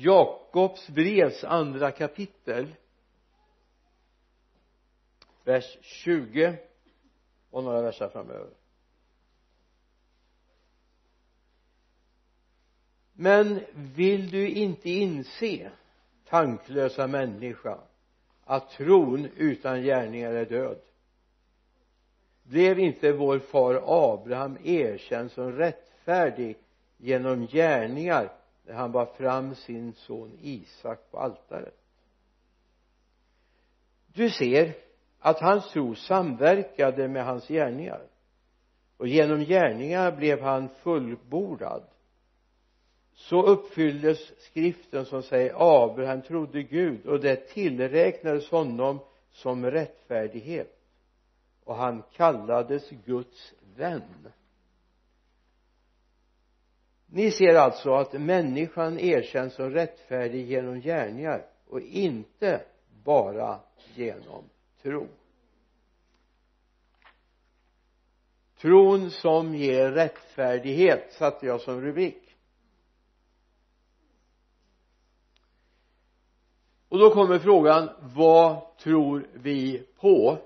Jakobs brevs andra kapitel vers 20 och några verser framöver. Men vill du inte inse tanklösa människa att tron utan gärningar är död? Blev inte vår far Abraham erkänd som rättfärdig genom gärningar när han bar fram sin son Isak på altaret. Du ser att hans tro samverkade med hans gärningar. Och genom gärningar blev han fullbordad. Så uppfylldes skriften som säger Abraham trodde Gud och det tillräknades honom som rättfärdighet. Och han kallades Guds vän ni ser alltså att människan erkänns som rättfärdig genom gärningar och inte bara genom tro. Tron som ger rättfärdighet satte jag som rubrik. Och då kommer frågan vad tror vi på?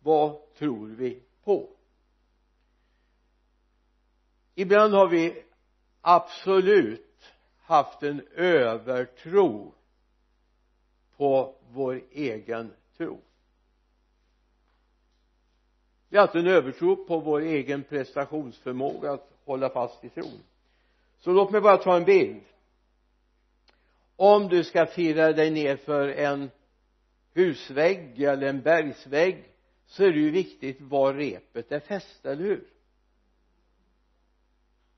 Vad tror vi på? Ibland har vi absolut haft en övertro på vår egen tro. Vi har haft en övertro på vår egen prestationsförmåga att hålla fast i tron. Så låt mig bara ta en bild. Om du ska fira dig ner för en husvägg eller en bergsvägg så är det ju viktigt var repet är fäst, eller hur?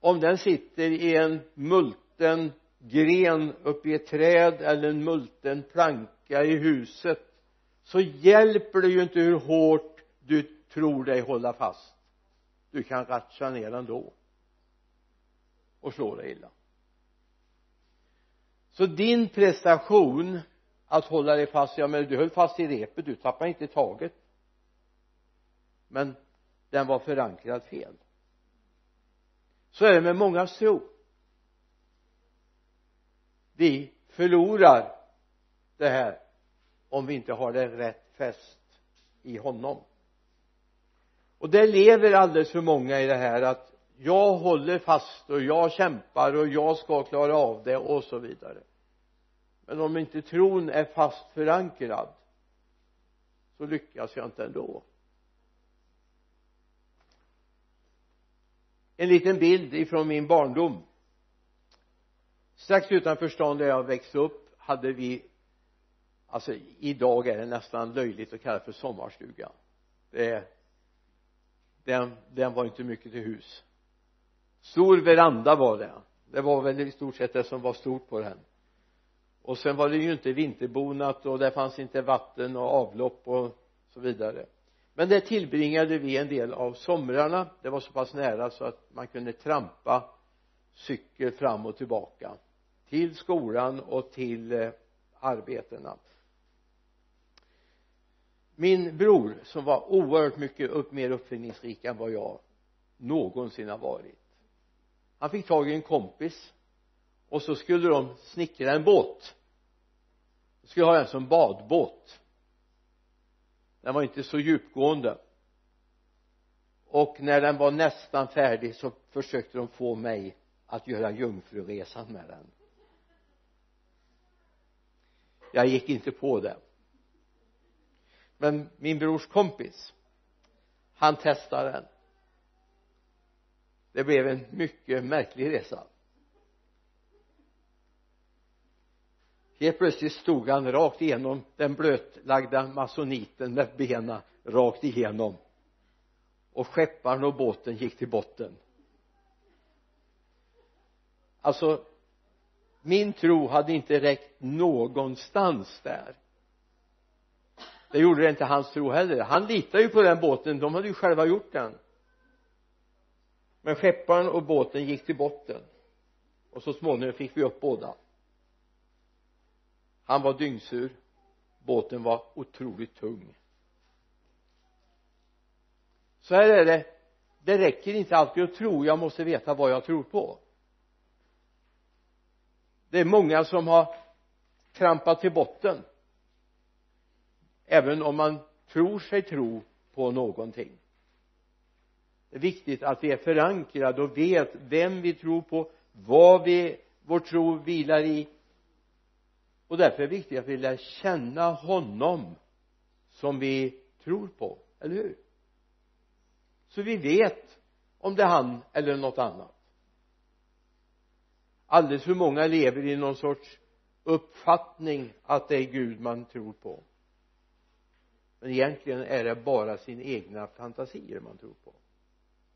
Om den sitter i en multen gren uppe i ett träd eller en multen planka i huset så hjälper det ju inte hur hårt du tror dig hålla fast. Du kan ratcha ner den då och slå dig illa. Så din prestation att hålla dig fast, ja men du höll fast i repet, du tappade inte taget. Men den var förankrad fel så är det med mångas tro vi förlorar det här om vi inte har det rätt fäst i honom. Och det lever alldeles för många i det här att jag håller fast och jag kämpar och jag ska klara av det och så vidare. Men om inte tron är fast förankrad så lyckas jag inte ändå. En liten bild ifrån min barndom. Strax utanför stan där jag växte upp hade vi alltså idag är det nästan löjligt att kalla det för sommarstuga. Det den, den var inte mycket till hus. Stor veranda var det. Det var väl i stort sett det som var stort på den. Och sen var det ju inte vinterbonat och det fanns inte vatten och avlopp och så vidare men där tillbringade vi en del av somrarna. Det var så pass nära så att man kunde trampa cykel fram och tillbaka till skolan och till eh, arbetena. Min bror som var oerhört mycket upp, mer uppfinningsrik än vad jag någonsin har varit han fick tag i en kompis och så skulle de snickra en båt. De skulle ha den som badbåt den var inte så djupgående. Och när den var nästan färdig så försökte de få mig att göra jungfruresan med den. Jag gick inte på det. Men min brors kompis han testade den. Det blev en mycket märklig resa. Helt plötsligt stod han rakt igenom den blötlagda masoniten med benen rakt igenom. Och skepparen och båten gick till botten. Alltså min tro hade inte räckt någonstans där. Det gjorde det inte hans tro heller. Han litade ju på den båten. De hade ju själva gjort den. Men skepparen och båten gick till botten. Och så småningom fick vi upp båda han var dyngsur. Båten var otroligt tung. Så här är det. Det räcker inte alltid att tro. Jag måste veta vad jag tror på. Det är många som har trampat till botten. Även om man tror sig tro på någonting. Det är viktigt att vi är förankrade och vet vem vi tror på vad vi, vår tro vilar i och därför är det viktigt att vi lär känna honom som vi tror på, eller hur? Så vi vet om det är han eller något annat. Alldeles för många lever i någon sorts uppfattning att det är Gud man tror på. Men egentligen är det bara sina egna fantasier man tror på.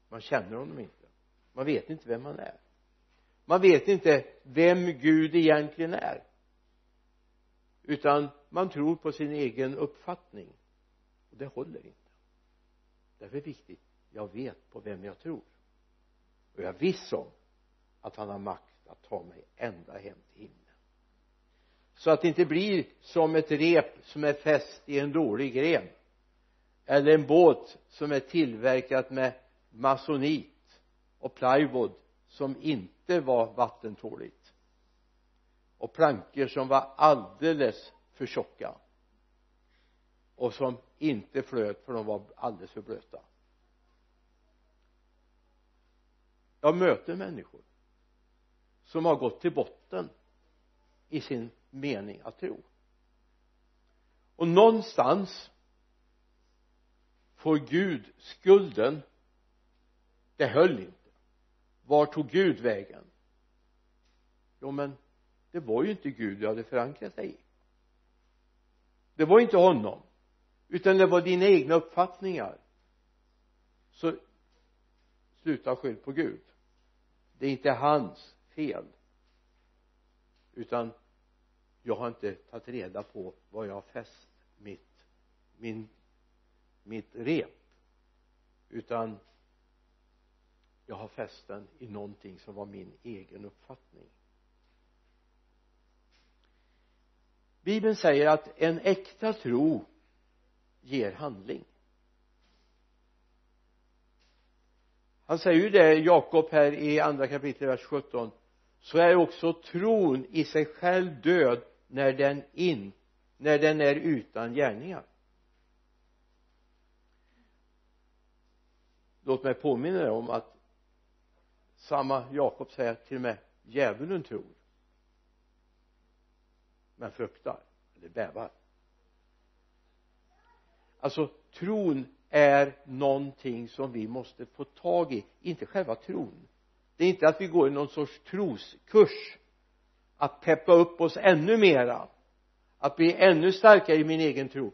Man känner honom inte. Man vet inte vem han är. Man vet inte vem Gud egentligen är utan man tror på sin egen uppfattning. Och det håller inte. Därför är det viktigt jag vet på vem jag tror. Och jag är viss om att han har makt att ta mig ända hem till himlen. Så att det inte blir som ett rep som är fäst i en dålig gren. Eller en båt som är tillverkat med masonit och plywood som inte var vattentåligt och plankor som var alldeles för tjocka och som inte flöt för de var alldeles för blöta. Jag möter människor som har gått till botten i sin mening att tro. Och någonstans får Gud skulden. Det höll inte. Var tog Gud vägen? Jo men det var ju inte Gud du hade förankrat dig i. Det var inte honom utan det var dina egna uppfattningar. Så sluta skyll på Gud. Det är inte hans fel utan jag har inte tagit reda på vad jag har fäst mitt min mitt rep utan jag har fäst den i någonting som var min egen uppfattning. Bibeln säger att en äkta tro ger handling. Han säger ju det Jakob här i andra kapitlet vers 17 så är också tron i sig själv död när den in när den är utan gärningar. Låt mig påminna dig om att samma Jakob säger till och med djävulen tror men fruktar eller bävar. Alltså tron är någonting som vi måste få tag i inte själva tron. Det är inte att vi går i någon sorts troskurs att peppa upp oss ännu mera att bli ännu starkare i min egen tro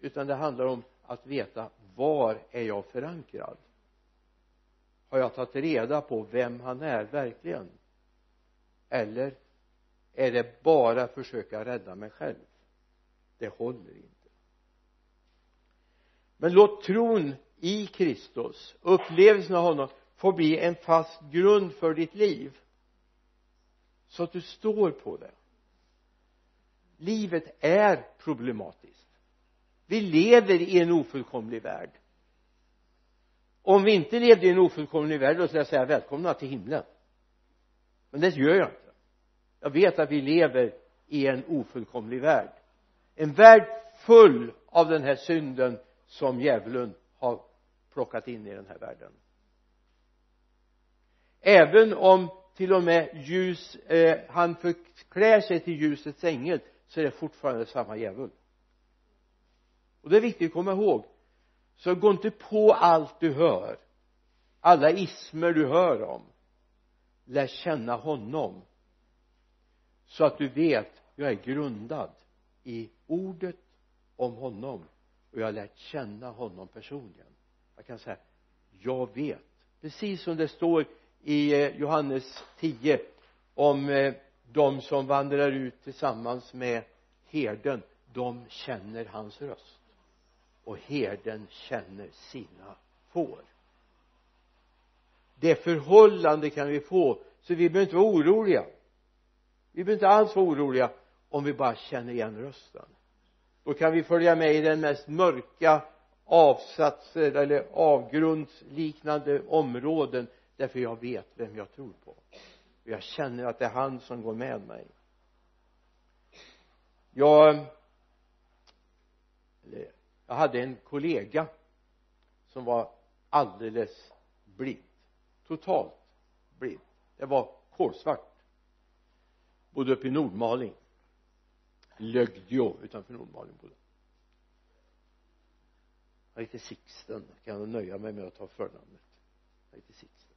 utan det handlar om att veta var är jag förankrad? Har jag tagit reda på vem han är verkligen? Eller är det bara att försöka rädda mig själv? Det håller inte. Men låt tron i Kristus upplevelsen av honom få bli en fast grund för ditt liv så att du står på det. Livet är problematiskt. Vi lever i en ofullkomlig värld. Om vi inte levde i en ofullkomlig värld då skulle jag säga välkomna till himlen. Men det gör jag inte jag vet att vi lever i en ofullkomlig värld. En värld full av den här synden som djävulen har plockat in i den här världen. Även om till och med ljus eh, han förklär sig till ljusets ängel så är det fortfarande samma djävul. Och det är viktigt att komma ihåg. Så gå inte på allt du hör. Alla ismer du hör om lär känna honom så att du vet jag är grundad i ordet om honom och jag har lärt känna honom personligen. Jag kan säga jag vet. Precis som det står i eh, Johannes 10 om eh, de som vandrar ut tillsammans med herden de känner hans röst och herden känner sina får. Det förhållande kan vi få så vi behöver inte vara oroliga vi behöver inte alls vara oroliga om vi bara känner igen rösten. Då kan vi följa med i den mest mörka avsatser eller avgrundsliknande områden därför jag vet vem jag tror på. Och jag känner att det är han som går med mig. Jag jag hade en kollega som var alldeles blind. Totalt blind. Det var kolsvart bodde uppe i Nordmaling. Lögdjo utanför Nordmaling bodde han. Heter Sixten. Kan jag nöja mig med att ta förnamnet. Han heter Sixten.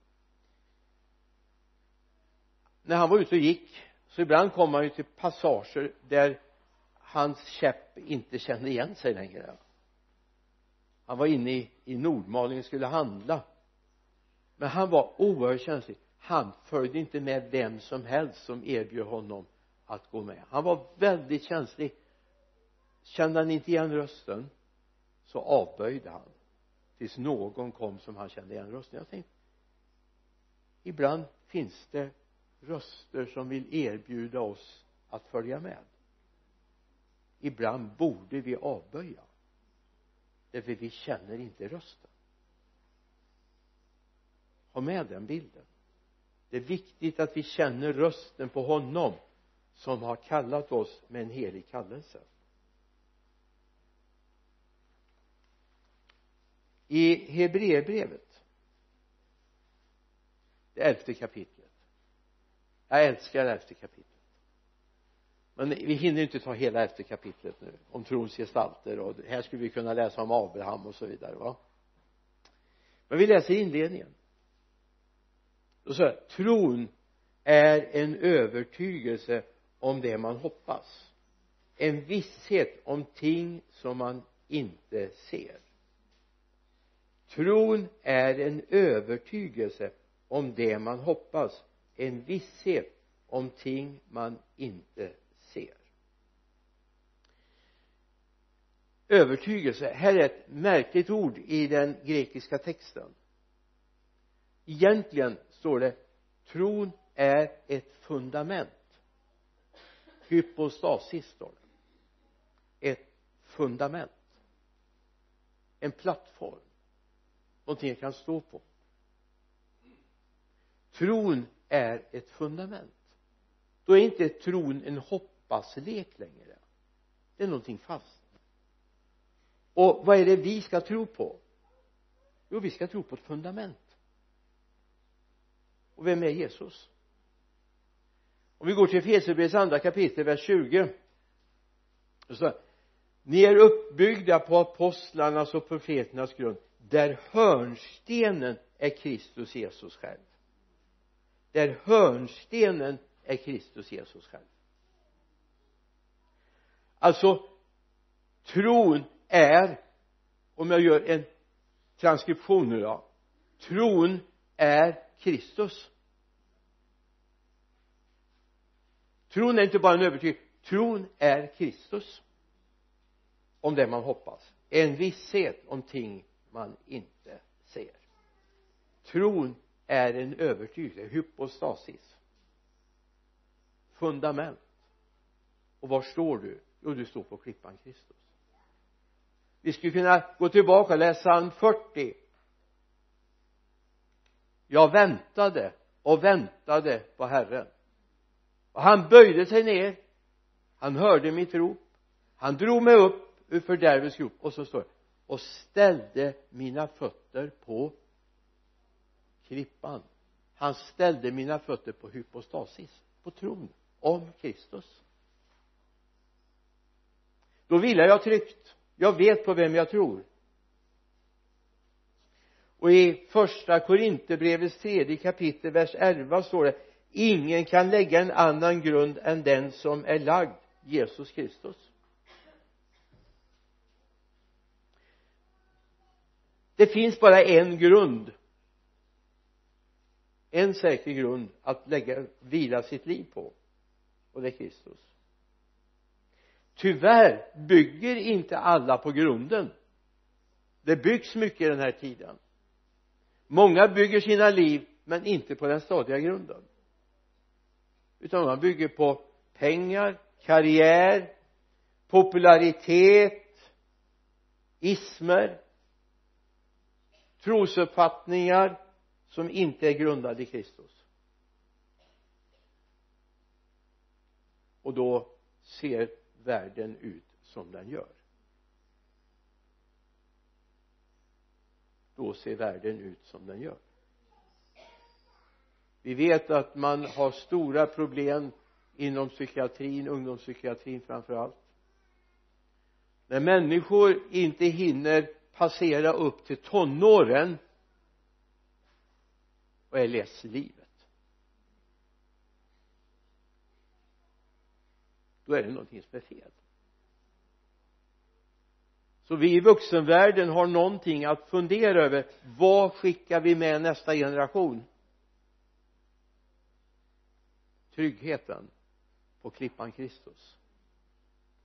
När han var ute och gick så ibland kom han ju till passager där hans käpp inte kände igen sig längre. Han var inne i, i Nordmaling och skulle handla. Men han var oerhört känslig han följde inte med vem som helst som erbjöd honom att gå med. Han var väldigt känslig. Kände han inte igen rösten så avböjde han. Tills någon kom som han kände igen rösten. Jag tänkte ibland finns det röster som vill erbjuda oss att följa med. Ibland borde vi avböja därför vi känner inte rösten. Ha med den bilden det är viktigt att vi känner rösten på honom som har kallat oss med en helig kallelse. I Hebreerbrevet det elfte kapitlet. Jag älskar elfte kapitlet. Men vi hinner inte ta hela elfte kapitlet nu om trons gestalter och här skulle vi kunna läsa om Abraham och så vidare va? Men vi läser inledningen då sa jag tron är en övertygelse om det man hoppas. En visshet om ting som man inte ser. Tron är en övertygelse om det man hoppas. En visshet om ting man inte ser. Övertygelse här är ett märkligt ord i den grekiska texten. Egentligen står det tron är ett fundament. Hypostasis står det. Ett fundament. En plattform. Någonting jag kan stå på. Tron är ett fundament. Då är inte tron en hoppaslek längre. Det är någonting fast. Och vad är det vi ska tro på? Jo vi ska tro på ett fundament och vem är Jesus? Om vi går till Efesierbrevets andra kapitel vers 20 så ni är uppbyggda på apostlarnas och profeternas grund där hörnstenen är Kristus Jesus själv. Där hörnstenen är Kristus Jesus själv. Alltså tron är om jag gör en transkription nu då tron är Kristus. Tron är inte bara en övertygelse. Tron är Kristus. Om det man hoppas. En visshet om ting man inte ser. Tron är en övertygelse hypostasis. Fundament. Och var står du? Jo du står på klippan Kristus. Vi skulle kunna gå tillbaka och läsa psalm 40 jag väntade och väntade på Herren. Och han böjde sig ner. Han hörde mitt rop. Han drog mig upp ur fördärvets grop. Och så står det och ställde mina fötter på klippan han ställde mina fötter på hypostasis på tron om Kristus. Då vilar jag tryggt. Jag vet på vem jag tror och i första Korinthierbrevets tredje kapitel vers 11 står det ingen kan lägga en annan grund än den som är lagd Jesus Kristus. Det finns bara en grund en säker grund att lägga vila sitt liv på och det är Kristus. Tyvärr bygger inte alla på grunden. Det byggs mycket i den här tiden många bygger sina liv men inte på den stadiga grunden. Utan man bygger på pengar, karriär, popularitet ismer trosuppfattningar som inte är grundade i Kristus. Och då ser världen ut som den gör. Då ser världen ut som den gör. Vi vet att man har stora problem inom psykiatrin, ungdomspsykiatrin framför allt när människor inte hinner passera upp till tonåren och är less i livet då är det någonting som är fel så vi i vuxenvärlden har någonting att fundera över. Vad skickar vi med nästa generation? Tryggheten på klippan Kristus.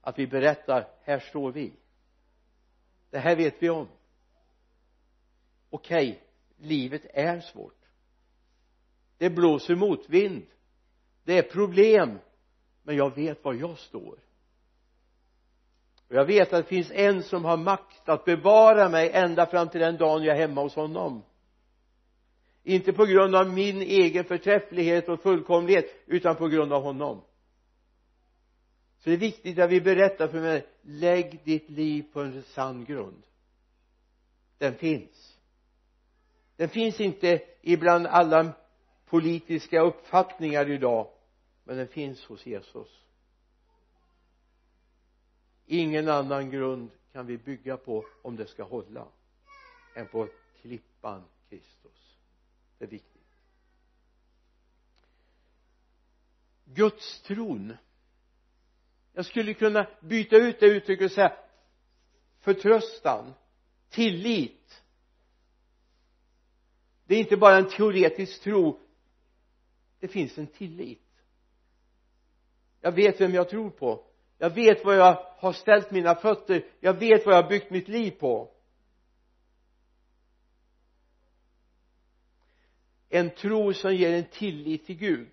Att vi berättar här står vi. Det här vet vi om. Okej okay, livet är svårt. Det blåser motvind. Det är problem. Men jag vet var jag står och jag vet att det finns en som har makt att bevara mig ända fram till den dagen jag är hemma hos honom. Inte på grund av min egen förträfflighet och fullkomlighet utan på grund av honom. Så det är viktigt att vi berättar för mig lägg ditt liv på en sann grund. Den finns. Den finns inte ibland alla politiska uppfattningar idag men den finns hos Jesus ingen annan grund kan vi bygga på om det ska hålla än på klippan Kristus. Det är viktigt. Gudstron jag skulle kunna byta ut det uttrycket och säga förtröstan tillit. Det är inte bara en teoretisk tro. Det finns en tillit. Jag vet vem jag tror på jag vet vad jag har ställt mina fötter jag vet vad jag har byggt mitt liv på. En tro som ger en tillit till Gud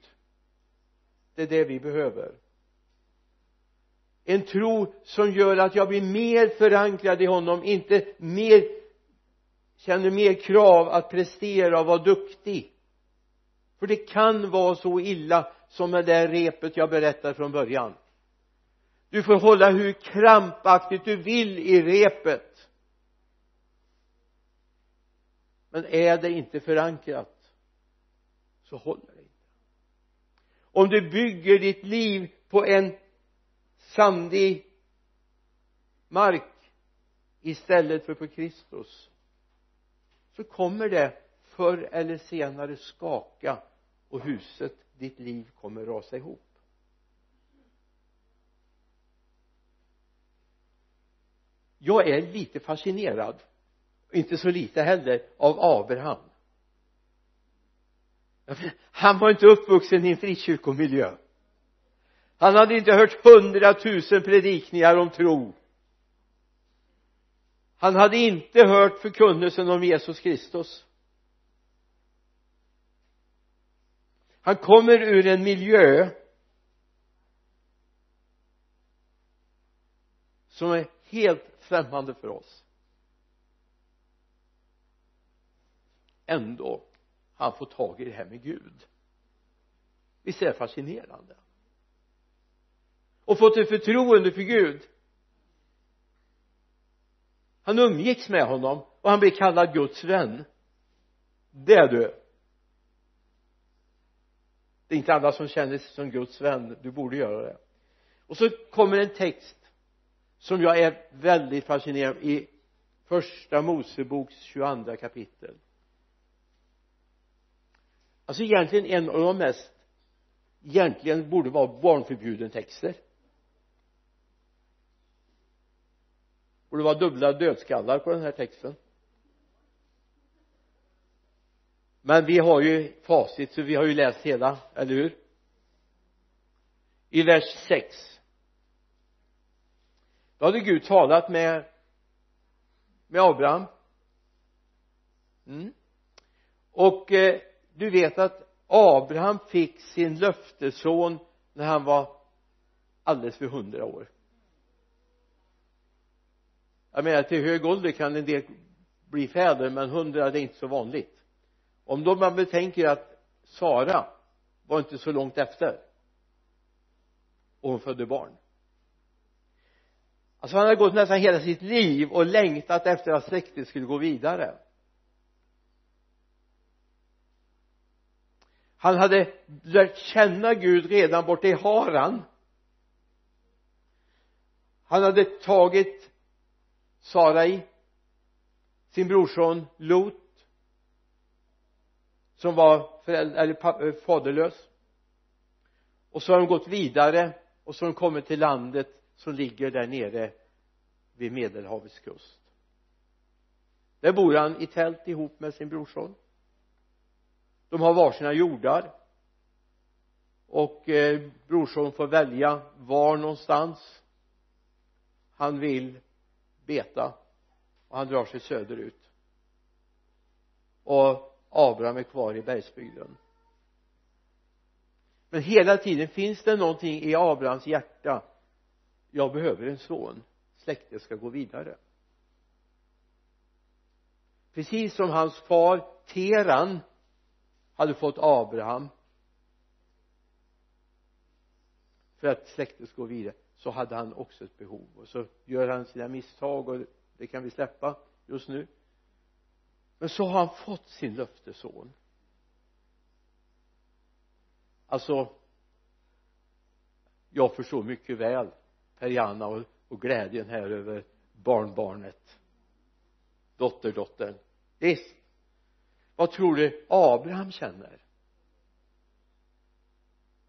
det är det vi behöver. En tro som gör att jag blir mer förankrad i honom inte mer känner mer krav att prestera och vara duktig. För det kan vara så illa som med det där repet jag berättade från början du får hålla hur krampaktigt du vill i repet. Men är det inte förankrat så håller det inte. Om du bygger ditt liv på en sandig mark istället för på Kristus så kommer det förr eller senare skaka och huset ditt liv kommer rasa ihop. Jag är lite fascinerad inte så lite heller av Abraham. Han var inte uppvuxen i en frikyrkomiljö. Han hade inte hört hundratusen predikningar om tro. Han hade inte hört förkunnelsen om Jesus Kristus. Han kommer ur en miljö som är helt främmande för oss. Ändå har han fått tag i det här med Gud. Visst är det fascinerande. Och fått ett förtroende för Gud. Han umgicks med honom och han blev kallad Guds vän. Det är du. Det är inte alla som känner sig som Guds vän. Du borde göra det. Och så kommer en text som jag är väldigt fascinerad av i första Moseboks 22 kapitel. Alltså egentligen en av de mest egentligen borde vara barnförbjuden texter. Borde vara dubbla dödskallar på den här texten. Men vi har ju facit så vi har ju läst hela, eller hur? I vers 6 då hade Gud talat med med Abraham. Mm. och eh, du vet att Abraham fick sin löftesson när han var alldeles för hundra år. Jag menar till hög ålder kan en del bli fäder men hundra det är inte så vanligt. Om då man betänker att Sara var inte så långt efter och hon födde barn alltså han hade gått nästan hela sitt liv och längtat efter att släktet skulle gå vidare. Han hade lärt känna Gud redan borta i Haran. Han hade tagit Sarai sin brorson Lot som var förälder, eller eh, faderlös. Och så har de gått vidare och så har de kommit till landet som ligger där nere vid medelhavets kust. Där bor han i tält ihop med sin brorson de har varsina jordar. Och eh, brorson får välja var någonstans han vill beta. Och han drar sig söderut. Och Abraham är kvar i bergsbygden. Men hela tiden finns det någonting i Abrahams hjärta jag behöver en son. Släktet ska gå vidare. Precis som hans far Teran hade fått Abraham för att släktet ska gå vidare så hade han också ett behov. Och så gör han sina misstag och det kan vi släppa just nu. Men så har han fått sin löftesson. Alltså jag förstår mycket väl Perianna och, och glädjen här över barnbarnet. Dotterdottern. Visst. Vad tror du Abraham känner?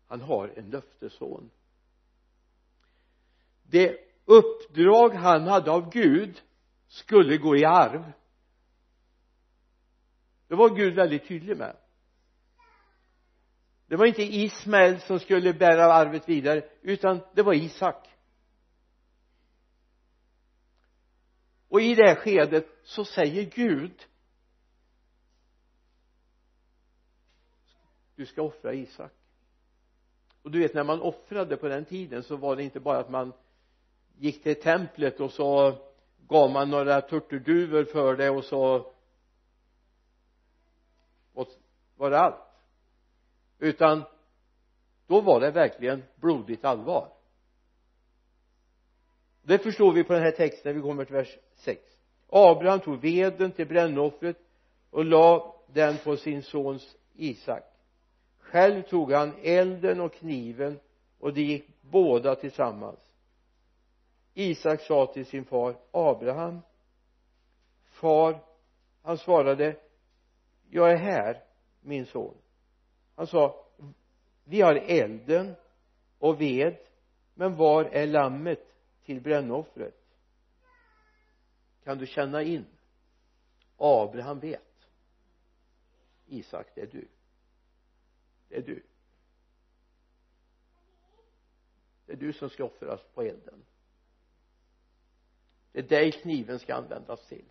Han har en löftesson. Det uppdrag han hade av Gud skulle gå i arv. Det var Gud väldigt tydlig med. Det var inte Ismael som skulle bära arvet vidare utan det var Isak. Och i det här skedet så säger Gud du ska offra Isak. Och du vet när man offrade på den tiden så var det inte bara att man gick till templet och så gav man några turturduvor för det och så var det allt. Utan då var det verkligen blodigt allvar. Det förstår vi på den här texten när vi kommer till vers 6 Abraham tog veden till brännoffret och la den på sin sons Isak. Själv tog han elden och kniven och de gick båda tillsammans. Isak sa till sin far Abraham far. Han svarade jag är här min son. Han sa vi har elden och ved men var är lammet till brännoffret? Kan du känna in? Abraham vet. Isak det är du. Det är du. Det är du som ska offras på elden. Det är dig kniven ska användas till.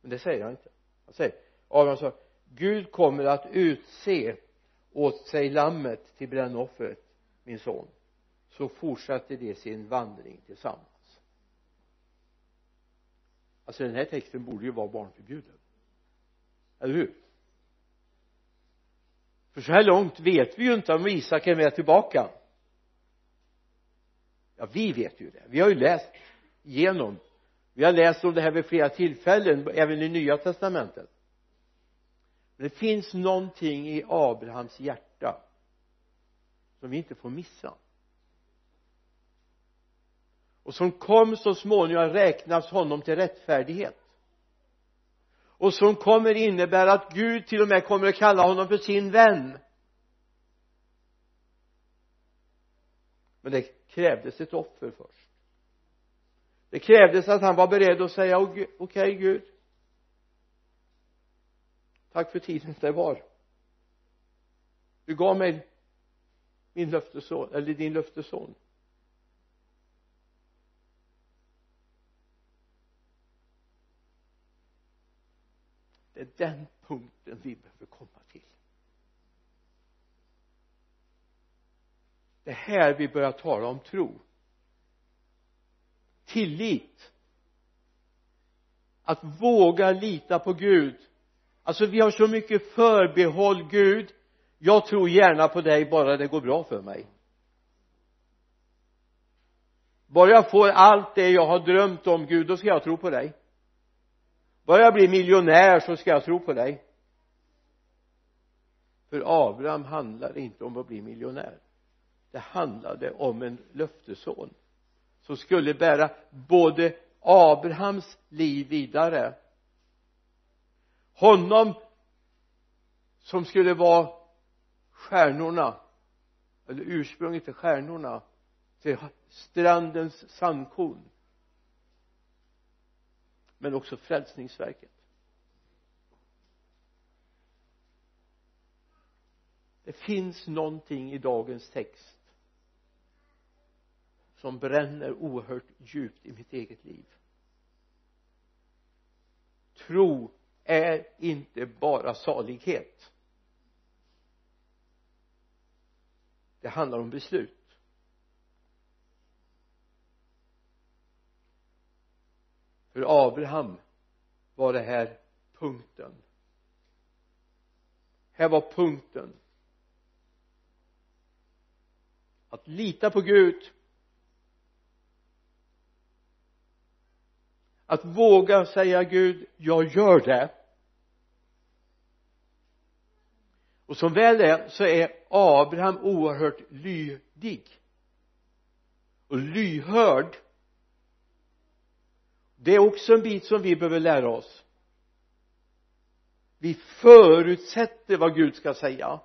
Men det säger han inte. Han säger Abraham sa Gud kommer att utse åt sig lammet till brännoffret min son. Så fortsatte de sin vandring tillsammans alltså den här texten borde ju vara barnförbjuden. Eller hur? För så här långt vet vi ju inte om Isak är med tillbaka. Ja vi vet ju det. Vi har ju läst igenom. Vi har läst om det här vid flera tillfällen även i nya testamentet. Men det finns någonting i Abrahams hjärta som vi inte får missa och som kom så småningom räknas honom till rättfärdighet. Och som kommer innebära att Gud till och med kommer att kalla honom för sin vän. Men det krävdes ett offer först. Det krävdes att han var beredd att säga okej okay, Gud. Tack för tiden det var. Du gav mig min löfteson eller din löfteson det är den punkten vi behöver komma till. Det är här vi börjar tala om tro. Tillit. Att våga lita på Gud. Alltså vi har så mycket förbehåll Gud. Jag tror gärna på dig bara det går bra för mig. Bara jag får allt det jag har drömt om Gud då ska jag tro på dig bara jag blir miljonär så ska jag tro på dig. För Abraham handlade inte om att bli miljonär. Det handlade om en löftesson som skulle bära både Abrahams liv vidare honom som skulle vara stjärnorna eller ursprunget till stjärnorna till strandens sandkorn men också frälsningsverket. Det finns någonting i dagens text som bränner oerhört djupt i mitt eget liv. Tro är inte bara salighet. Det handlar om beslut. För Abraham var det här punkten. Här var punkten. Att lita på Gud. Att våga säga Gud jag gör det. Och som väl är så är Abraham oerhört lydig. Och lyhörd det är också en bit som vi behöver lära oss. Vi förutsätter vad Gud ska säga.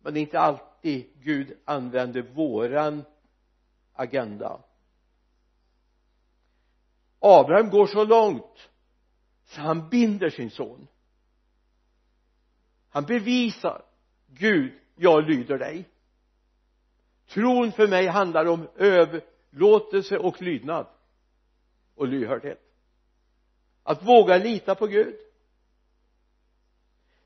Men det är inte alltid Gud använder våran agenda. Abraham går så långt så han binder sin son. Han bevisar Gud jag lyder dig. Tron för mig handlar om överlåtelse och lydnad och lyhördhet. Att våga lita på Gud.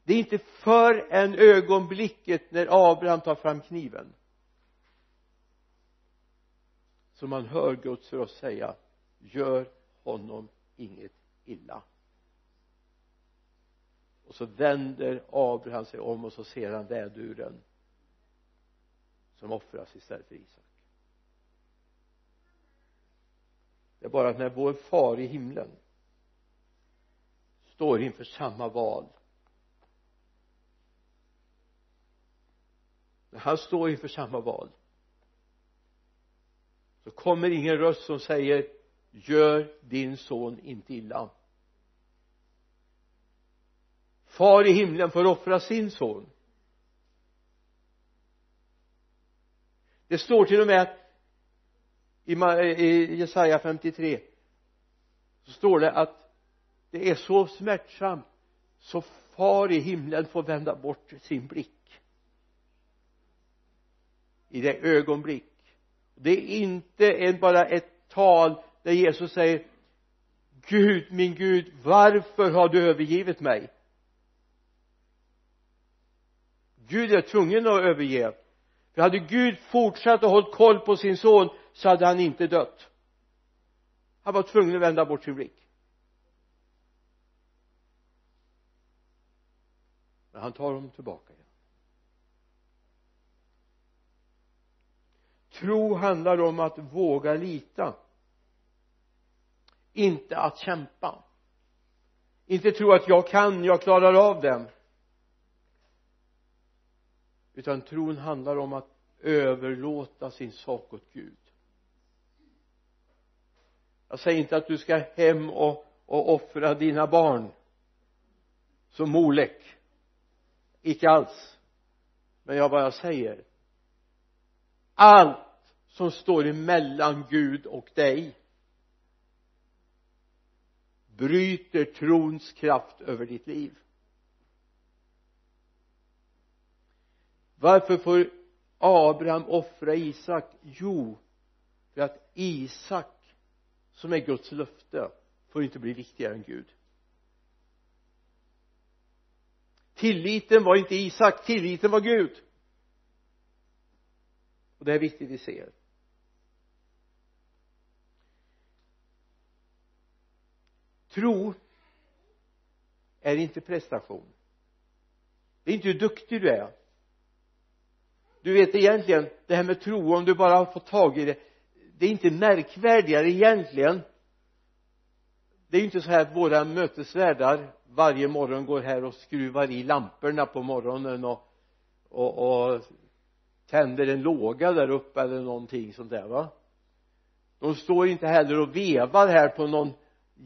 Det är inte för en ögonblicket när Abraham tar fram kniven som man hör Guds röst säga gör honom inget illa. Och så vänder Abraham sig om och så ser han väduren som offras istället för Isak. Det är bara att när vår far i himlen står inför samma val när han står inför samma val så kommer ingen röst som säger gör din son inte illa. Far i himlen får offra sin son. Det står till och med att Eh, i Jesaja 53 så står det att det är så smärtsamt så far i himlen får vända bort sin blick. I det ögonblick. Det är inte en, bara ett tal där Jesus säger Gud, min Gud, varför har du övergivit mig? Gud är tvungen att överge. För hade Gud fortsatt att hålla koll på sin son så hade han inte dött. Han var tvungen att vända bort sin blick. Men han tar dem tillbaka igen. Tro handlar om att våga lita. Inte att kämpa. Inte tro att jag kan, jag klarar av det utan tron handlar om att överlåta sin sak åt Gud jag säger inte att du ska hem och, och offra dina barn som Molek. Icke alls. Men jag bara säger allt som står emellan Gud och dig bryter trons kraft över ditt liv. Varför får Abraham offra Isak? Jo för att Isak som är Guds löfte får inte bli viktigare än Gud. Tilliten var inte Isak, tilliten var Gud. Och det är viktigt vi ser. Tro är inte prestation. Det är inte hur duktig du är. Du vet egentligen det här med tro om du bara har fått tag i det det är inte märkvärdigare egentligen. Det är ju inte så här att våra mötesvärdar varje morgon går här och skruvar i lamporna på morgonen och, och, och tänder en låga där uppe eller någonting sånt där va? De står inte heller och vevar här på någon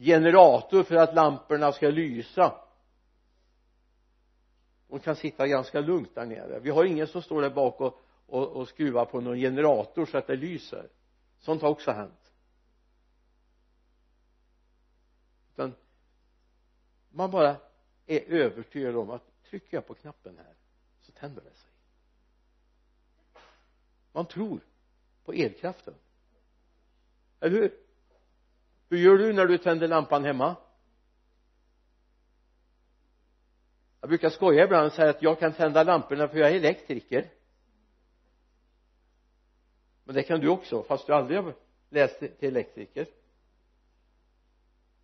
generator för att lamporna ska lysa. De kan sitta ganska lugnt där nere. Vi har ingen som står där bak och, och, och skruvar på någon generator så att det lyser sånt har också hänt. Utan man bara är övertygad om att trycker jag på knappen här så tänder det sig. Man tror på elkraften. Eller hur? Hur gör du när du tänder lampan hemma? Jag brukar skoja ibland och säga att jag kan tända lamporna för jag är elektriker men det kan du också fast du aldrig har läst till elektriker.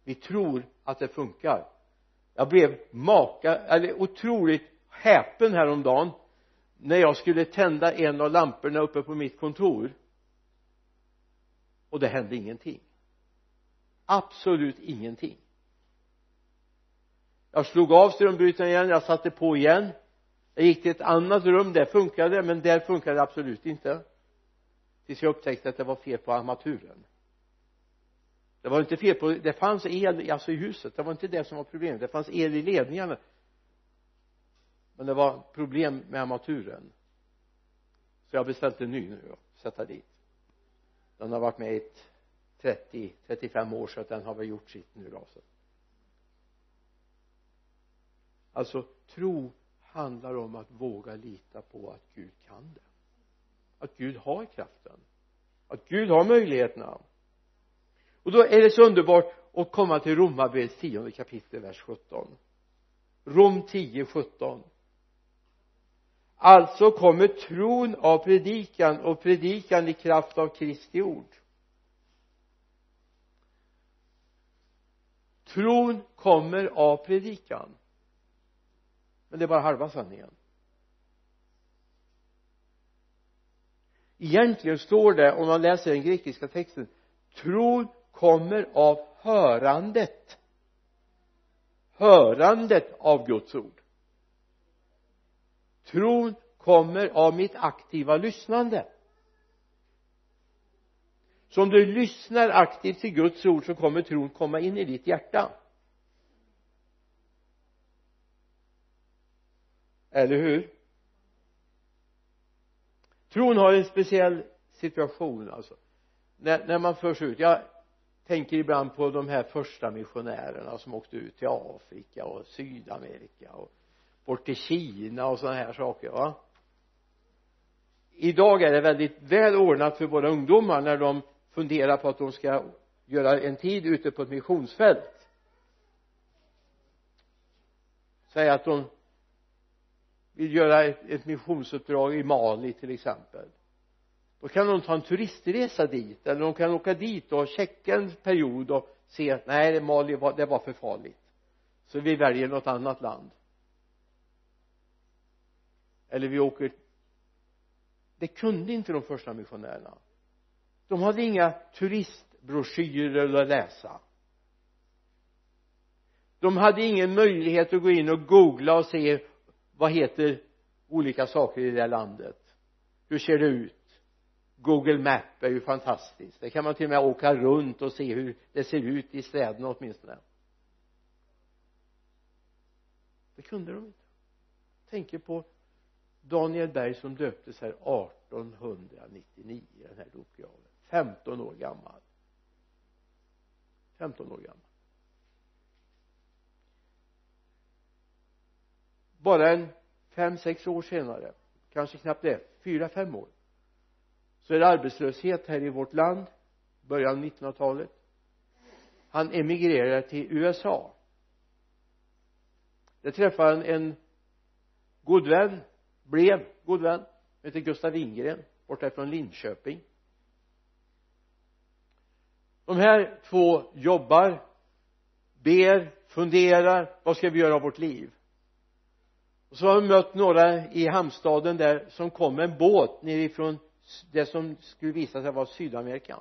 Vi tror att det funkar. Jag blev maka eller otroligt häpen häromdagen när jag skulle tända en av lamporna uppe på mitt kontor. Och det hände ingenting. Absolut ingenting. Jag slog av strömbrytaren igen jag satte på igen. Jag gick till ett annat rum där funkade det men där funkade det absolut inte tills jag upptäckte att det var fel på armaturen. Det var inte fel på det fanns el alltså i huset. Det var inte det som var problemet. Det fanns el i ledningarna. Men det var problem med armaturen. Så jag har beställt en ny nu och sätta dit. Den har varit med i 30 35 år så att den har väl gjort sitt nu då så. Alltså tro handlar om att våga lita på att Gud kan det att Gud har kraften att Gud har möjligheterna. Och då är det så underbart att komma till Romarbrevets tionde kapitel vers 17 Rom 10, 17 alltså kommer tron av predikan och predikan i kraft av Kristi ord. Tron kommer av predikan. Men det är bara halva sanningen. Egentligen står det om man läser den grekiska texten tron kommer av hörandet. Hörandet av Guds ord. Tron kommer av mitt aktiva lyssnande. Så om du lyssnar aktivt till Guds ord så kommer tron komma in i ditt hjärta. Eller hur? Tron har en speciell situation alltså. När, när man förs ut jag tänker ibland på de här första missionärerna som åkte ut till Afrika och Sydamerika och bort till Kina och sådana här saker va? Idag är det väldigt väl ordnat för våra ungdomar när de funderar på att de ska göra en tid ute på ett missionsfält. Säg att de vill göra ett, ett missionsuppdrag i Mali till exempel. Då kan de ta en turistresa dit eller de kan åka dit och checka en period och se att nej Mali var, det var för farligt. Så vi väljer något annat land. Eller vi åker. Det kunde inte de första missionärerna. De hade inga turistbroschyrer att läsa. De hade ingen möjlighet att gå in och googla och se vad heter olika saker i det här landet? Hur ser det ut? Google Map är ju fantastiskt. Det kan man till och med åka runt och se hur det ser ut i städerna åtminstone. Det kunde de inte. Tänker på Daniel Berg som döptes här 1899 den här dopgraven. 15 år gammal. 15 år gammal. Bara en fem sex år senare kanske knappt det fyra fem år så är det arbetslöshet här i vårt land början av 1900-talet han emigrerar till USA. Där träffar han en god vän blev god vän. Heter Gustav Wingren borta från Linköping. De här två jobbar ber funderar vad ska vi göra av vårt liv? Och så har vi mött några i hamnstaden där som kom med en båt nerifrån det som skulle visa sig vara Sydamerika.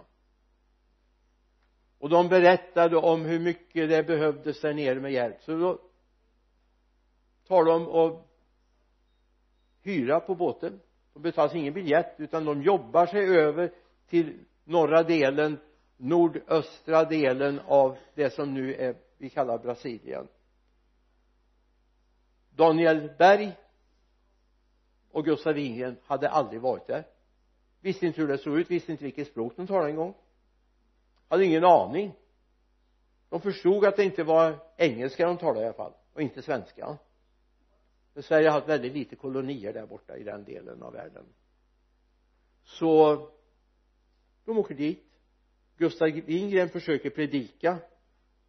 Och de berättade om hur mycket det behövdes där nere med hjälp. Så då tar de och hyra på båten. De betalas ingen biljett utan de jobbar sig över till norra delen nordöstra delen av det som nu är vi kallar Brasilien. Daniel Berg och Gustav Wingren hade aldrig varit där. Visste inte hur det såg ut, visste inte vilket språk de talade en gång. Hade ingen aning. De förstod att det inte var engelska de talade i alla fall och inte svenska. För Sverige har haft väldigt lite kolonier där borta i den delen av världen. Så de åker dit. Gustav Wingren försöker predika.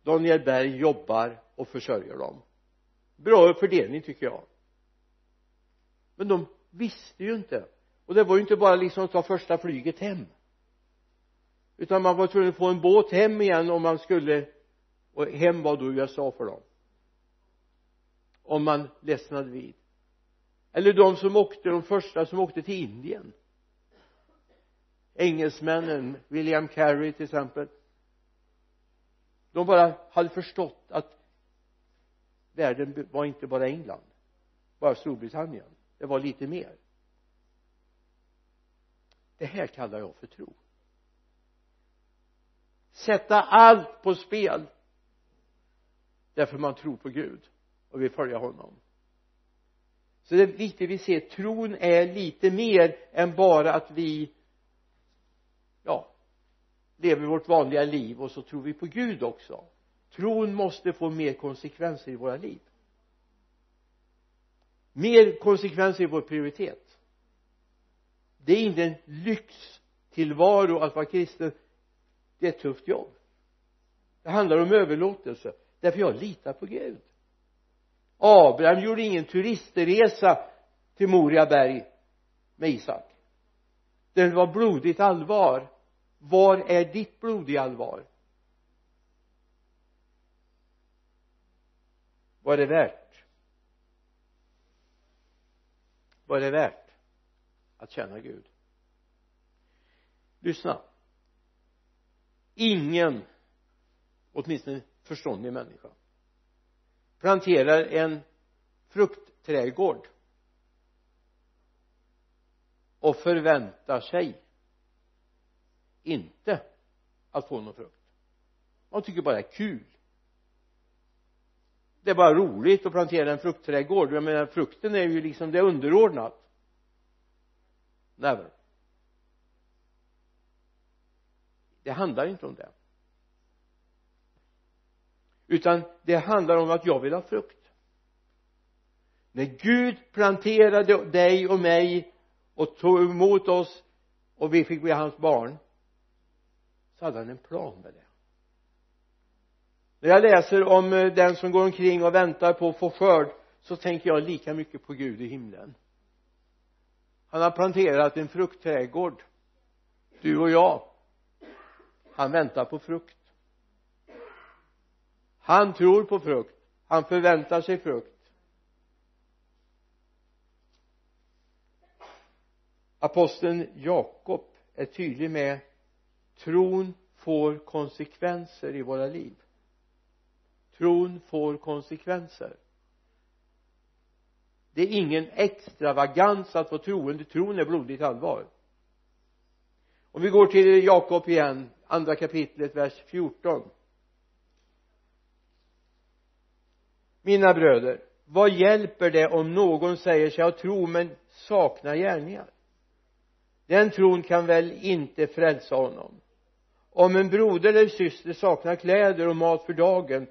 Daniel Berg jobbar och försörjer dem bra fördelning tycker jag. Men de visste ju inte. Och det var ju inte bara liksom att ta första flyget hem. Utan man var tvungen att få en båt hem igen om man skulle och hem var då USA för dem. Om man ledsnade vid. Eller de som åkte, de första som åkte till Indien. Engelsmännen, William Carey till exempel. De bara hade förstått att världen var inte bara England bara Storbritannien. Det var lite mer. Det här kallar jag för tro. Sätta allt på spel därför man tror på Gud och vill följa honom. Så det är viktigt att vi ser tron är lite mer än bara att vi ja lever vårt vanliga liv och så tror vi på Gud också tron måste få mer konsekvenser i våra liv. Mer konsekvenser i vår prioritet. Det är inte en lyxtillvaro att vara kristen. Det är ett tufft jobb. Det handlar om överlåtelse. Därför jag litar på Gud. Abraham gjorde ingen turistresa till Moriaberg med Isak. Det var blodigt allvar. Var är ditt blodiga allvar? Vad är det värt? Vad är det värt att känna Gud? Lyssna. Ingen åtminstone förståndig människa planterar en fruktträdgård och förväntar sig inte att få någon frukt. Man tycker bara det är kul det är bara roligt att plantera en fruktträdgård. Jag menar frukten är ju liksom det är underordnat. Never. Det handlar inte om det. Utan det handlar om att jag vill ha frukt. När Gud planterade dig och mig och tog emot oss och vi fick bli hans barn så hade han en plan med det när jag läser om eh, den som går omkring och väntar på att få skörd så tänker jag lika mycket på Gud i himlen. Han har planterat en fruktträdgård. Du och jag. Han väntar på frukt. Han tror på frukt. Han förväntar sig frukt. Aposteln Jakob är tydlig med tron får konsekvenser i våra liv tron får konsekvenser. Det är ingen extravagans att vara troende tron är blodigt allvar. Om vi går till Jakob igen andra kapitlet vers 14 mina bröder vad hjälper det om någon säger sig ha tro men saknar gärningar? Den tron kan väl inte frälsa honom? Om en broder eller syster saknar kläder och mat för dagen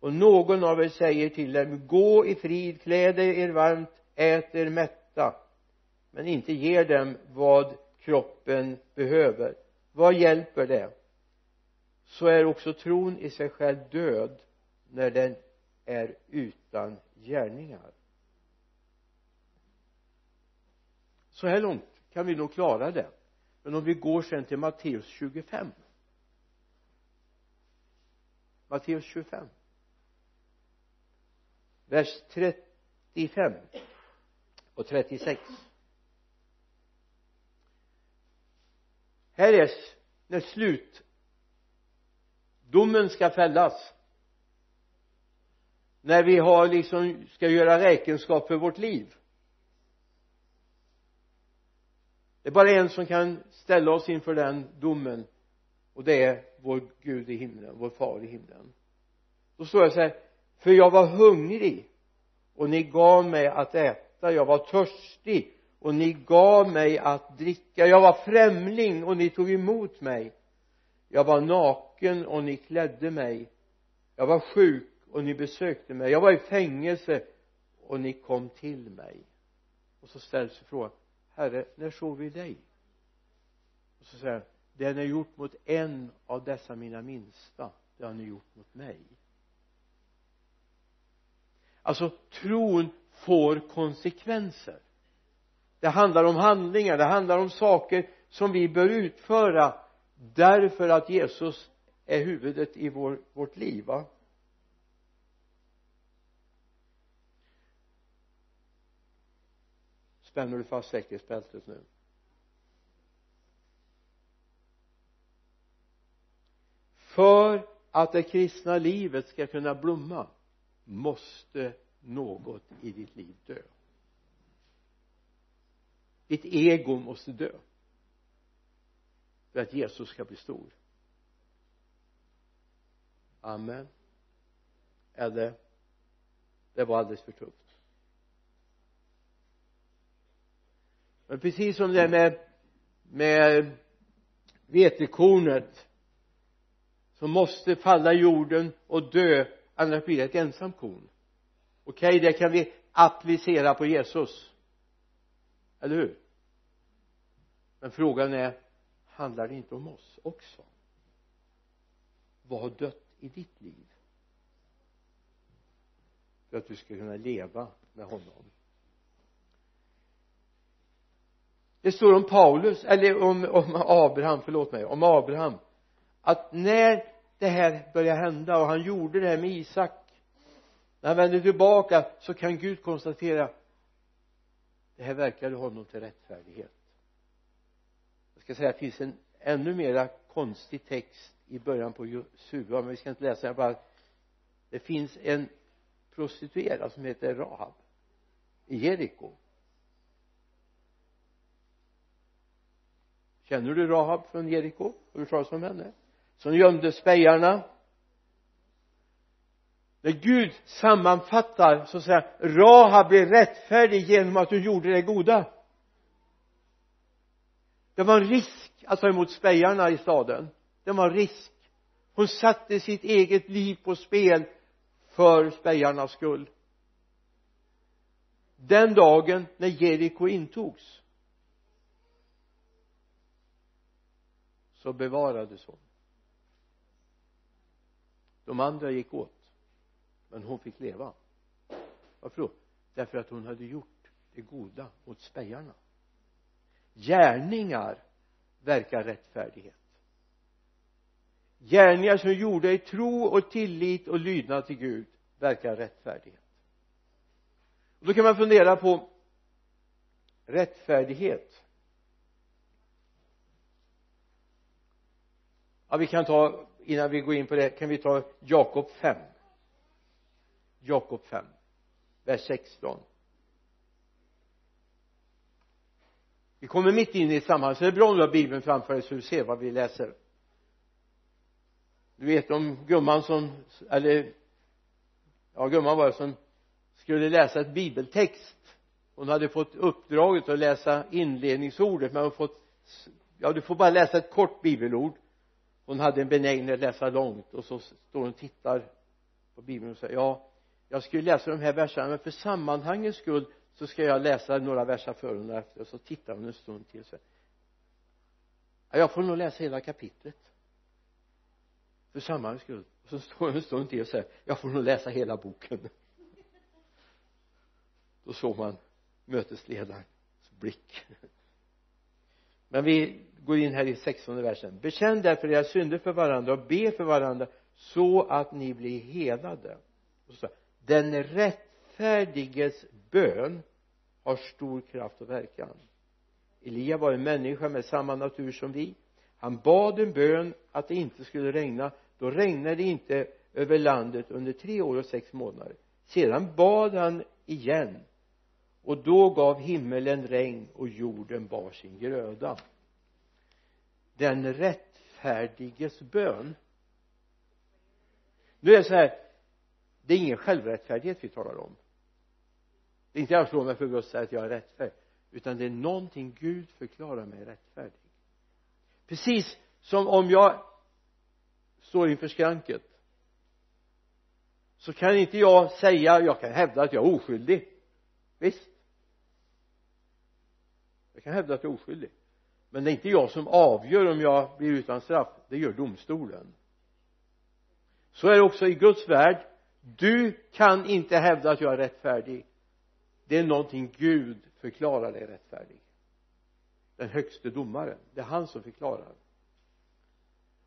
och någon av er säger till dem gå i frid kläd er varmt ät er mätta. Men inte ger dem vad kroppen behöver. Vad hjälper det? Så är också tron i sig själv död när den är utan gärningar. Så här långt kan vi nog klara det. Men om vi går sen till Matteus 25 Matteus 25 vers 35 och 36 här är när slutdomen ska fällas. När vi har liksom ska göra räkenskap för vårt liv. Det är bara en som kan ställa oss inför den domen och det är vår Gud i himlen, vår far i himlen. Då står jag så här för jag var hungrig och ni gav mig att äta. Jag var törstig och ni gav mig att dricka. Jag var främling och ni tog emot mig. Jag var naken och ni klädde mig. Jag var sjuk och ni besökte mig. Jag var i fängelse och ni kom till mig. Och så ställs frågan herre när såg vi dig? Och så säger han det ni har gjort mot en av dessa mina minsta. Det har ni gjort mot mig alltså tron får konsekvenser. Det handlar om handlingar det handlar om saker som vi bör utföra därför att Jesus är huvudet i vår, vårt liv va? Spänner du fast säkerhetsbältet nu? För att det kristna livet ska kunna blomma måste något i ditt liv dö. Ditt ego måste dö för att Jesus ska bli stor. Amen. Eller det var alldeles för tufft. Men precis som det med med vetekornet som måste falla i jorden och dö annars blir det ett ensamt korn. Okej okay, det kan vi applicera på Jesus. Eller hur? Men frågan är handlar det inte om oss också? Vad har dött i ditt liv? För att du ska kunna leva med honom. Det står om Paulus eller om, om Abraham, förlåt mig, om Abraham att när det här börjar hända och han gjorde det här med Isak. När han vänder tillbaka så kan Gud konstatera det här verkade honom till rättfärdighet. Jag ska säga att det finns en ännu mera konstig text i början på Josua men vi ska inte läsa den bara. Det finns en prostituerad som heter Rahab i Jeriko. Känner du Rahab från Jeriko? Har du talat om henne? Som gömde spejarna. När Gud sammanfattar så att säga Rahab blev rättfärdig genom att du gjorde det goda. Det var en risk att ta emot spejarna i staden. Det var en risk. Hon satte sitt eget liv på spel för spejarnas skull. Den dagen när Jeriko intogs så bevarades hon de andra gick åt men hon fick leva. Varför då? Därför att hon hade gjort det goda mot spejarna. Gärningar verkar rättfärdighet. Gärningar som gjorda i tro och tillit och lydnad till Gud verkar rättfärdighet. Och då kan man fundera på rättfärdighet. Ja vi kan ta innan vi går in på det kan vi ta Jakob 5 Jakob 5 vers 16 vi kommer mitt in i ett sammanhang så det är bra om du har bibeln framför dig så du ser vad vi läser. Du vet om gumman som eller ja gumman var det som skulle läsa ett bibeltext. Hon hade fått uppdraget att läsa inledningsordet men hon fått ja du får bara läsa ett kort bibelord hon hade en benägenhet att läsa långt och så står hon och tittar på bibeln och säger ja jag skulle läsa de här verserna men för sammanhangets skull så ska jag läsa några verser före och efter och så tittar hon en stund till så ja, jag får nog läsa hela kapitlet. För sammanhangets skull. Och så står hon en stund till och säger jag får nog läsa hela boken. Då såg man mötesledarens blick. Men vi går in här i sextonde versen. Bekänn därför era synder för varandra och be för varandra så att ni blir helade. Och så, den rättfärdiges bön har stor kraft och verkan. Elia var en människa med samma natur som vi. Han bad en bön att det inte skulle regna. Då regnade det inte över landet under tre år och sex månader. Sedan bad han igen. Och då gav himmelen regn och jorden bar sin gröda den rättfärdiges bön. Nu är det så här det är ingen självrättfärdighet vi talar om. Det är inte jag slår mig för bröstet och säger att jag är rättfärdig utan det är någonting Gud förklarar mig rättfärdig. Precis som om jag står inför skranket så kan inte jag säga jag kan hävda att jag är oskyldig. Visst. Jag kan hävda att jag är oskyldig men det är inte jag som avgör om jag blir utan straff. Det gör domstolen. Så är det också i Guds värld. Du kan inte hävda att jag är rättfärdig. Det är någonting Gud förklarar dig rättfärdig. Den högste domaren. Det är han som förklarar.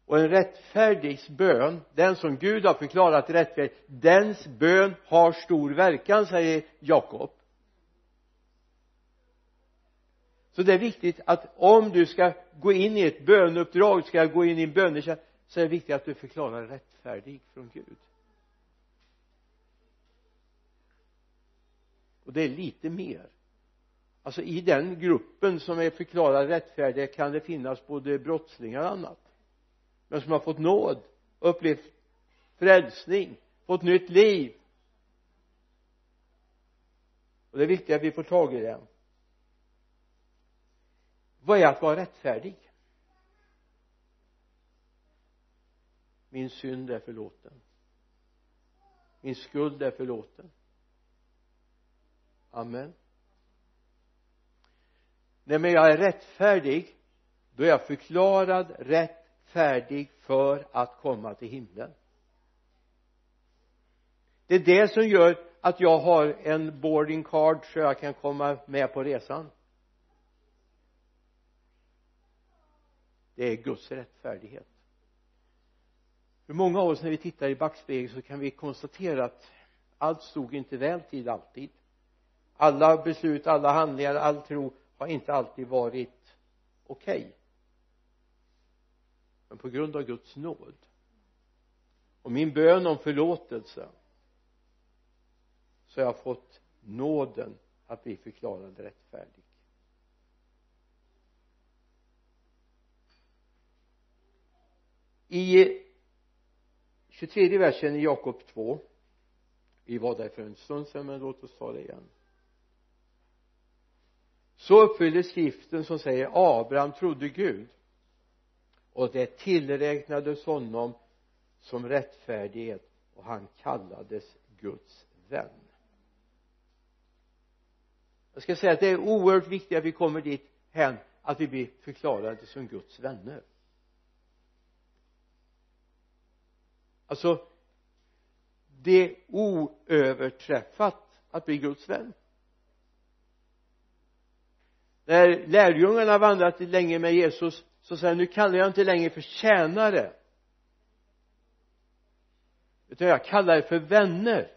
Och en rättfärdigs bön den som Gud har förklarat rättfärdig dens bön har stor verkan säger Jakob. Så det är viktigt att om du ska gå in i ett bönuppdrag ska gå in i en bönetjänst så är det viktigt att du förklarar rättfärdig från Gud. Och det är lite mer. Alltså i den gruppen som är förklarad rättfärdiga kan det finnas både brottslingar och annat. Men som har fått nåd upplevt frälsning fått nytt liv. Och det är viktigt att vi får tag i det vad är att vara rättfärdig? Min synd är förlåten. Min skuld är förlåten. Amen. Nej men jag är rättfärdig då är jag förklarad rättfärdig för att komma till himlen. Det är det som gör att jag har en boarding card så jag kan komma med på resan. Det är Guds rättfärdighet. För många av oss när vi tittar i backspegeln så kan vi konstatera att allt stod inte väl till alltid. Alla beslut, alla handlingar, all tro har inte alltid varit okej. Okay. men på grund av Guds nåd och min bön om förlåtelse så har jag fått nåden att bli förklarad rättfärdig. I 23 versen i Jakob 2 vi var där för en stund sedan men låt oss ta det igen. Så uppfylldes skriften som säger Abraham trodde Gud och det tillräknades honom som rättfärdighet och han kallades Guds vän. Jag ska säga att det är oerhört viktigt att vi kommer dit hän att vi blir förklarade som Guds vänner. Alltså det är oöverträffat att bli Guds vän. När lärjungarna vandrat länge med Jesus så säger han nu kallar jag inte längre för tjänare utan jag kallar er för vänner.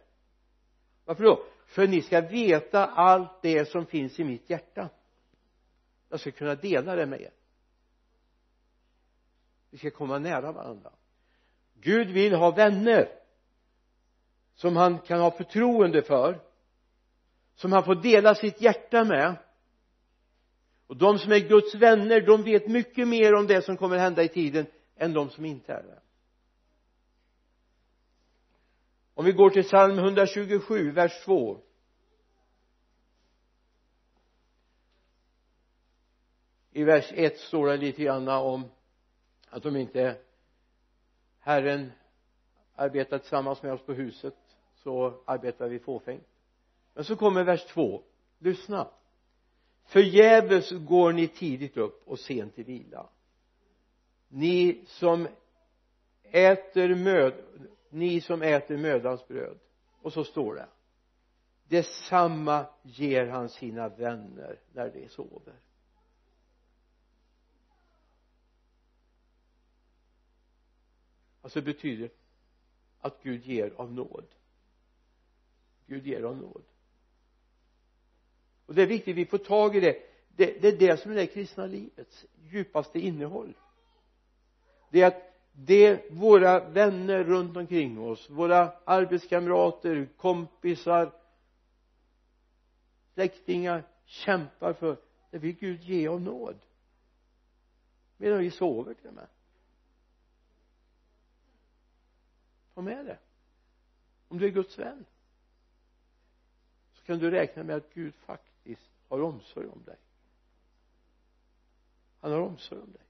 Varför då? För ni ska veta allt det som finns i mitt hjärta. Jag ska kunna dela det med er. Vi ska komma nära varandra. Gud vill ha vänner som han kan ha förtroende för som han får dela sitt hjärta med. Och de som är Guds vänner de vet mycket mer om det som kommer hända i tiden än de som inte är det. Om vi går till psalm 127 vers 2 i vers 1 står det lite grann om att de inte Herren arbetar tillsammans med oss på huset så arbetar vi fåfängt. Men så kommer vers två. Lyssna. Förgäves går ni tidigt upp och sent till vila. Ni som äter möd ni som äter mödans bröd. Och så står det. Detsamma ger han sina vänner när de sover. Alltså det betyder att Gud ger av nåd. Gud ger av nåd. Och det är viktigt att vi får tag i det. Det, det är det som är det kristna livets djupaste innehåll. Det är att det våra vänner runt omkring oss våra arbetskamrater kompisar släktingar kämpar för det vill Gud ge av nåd. Medan vi sover till och med. Ta med det? Om du är Guds vän så kan du räkna med att Gud faktiskt har omsorg om dig. Han har omsorg om dig.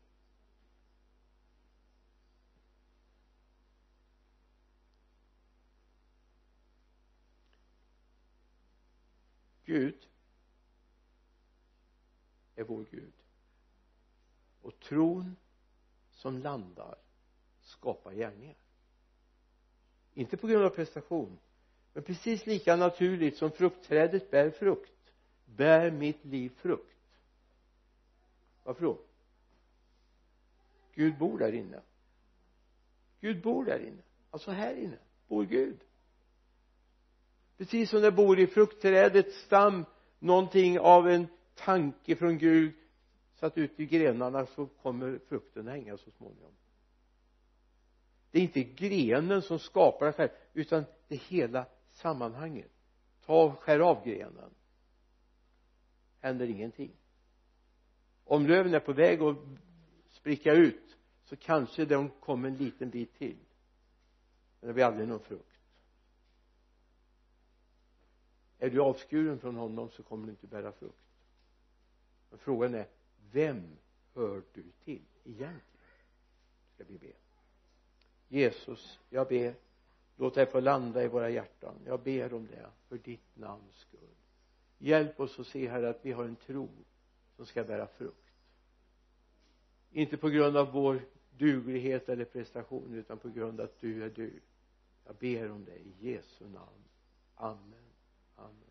Gud är vår Gud. Och tron som landar skapar gärningar inte på grund av prestation men precis lika naturligt som fruktträdet bär frukt bär mitt liv frukt. Varför då? Gud bor där inne. Gud bor där inne. Alltså här inne bor Gud. Precis som det bor i fruktträdets stam någonting av en tanke från Gud så att ut i grenarna så kommer frukten hänga så småningom det är inte grenen som skapar det själv utan det hela sammanhanget. Ta och skär av grenen. Händer ingenting. Om löven är på väg att spricka ut så kanske de kommer en liten bit till. Men det blir aldrig någon frukt. Är du avskuren från honom så kommer du inte bära frukt. Men frågan är vem hör du till egentligen? Ska vi be. Jesus jag ber låt det få landa i våra hjärtan. Jag ber om det för ditt namns skull. Hjälp oss att se här att vi har en tro som ska bära frukt. Inte på grund av vår duglighet eller prestation utan på grund av att du är du. Jag ber om det i Jesu namn. Amen. Amen.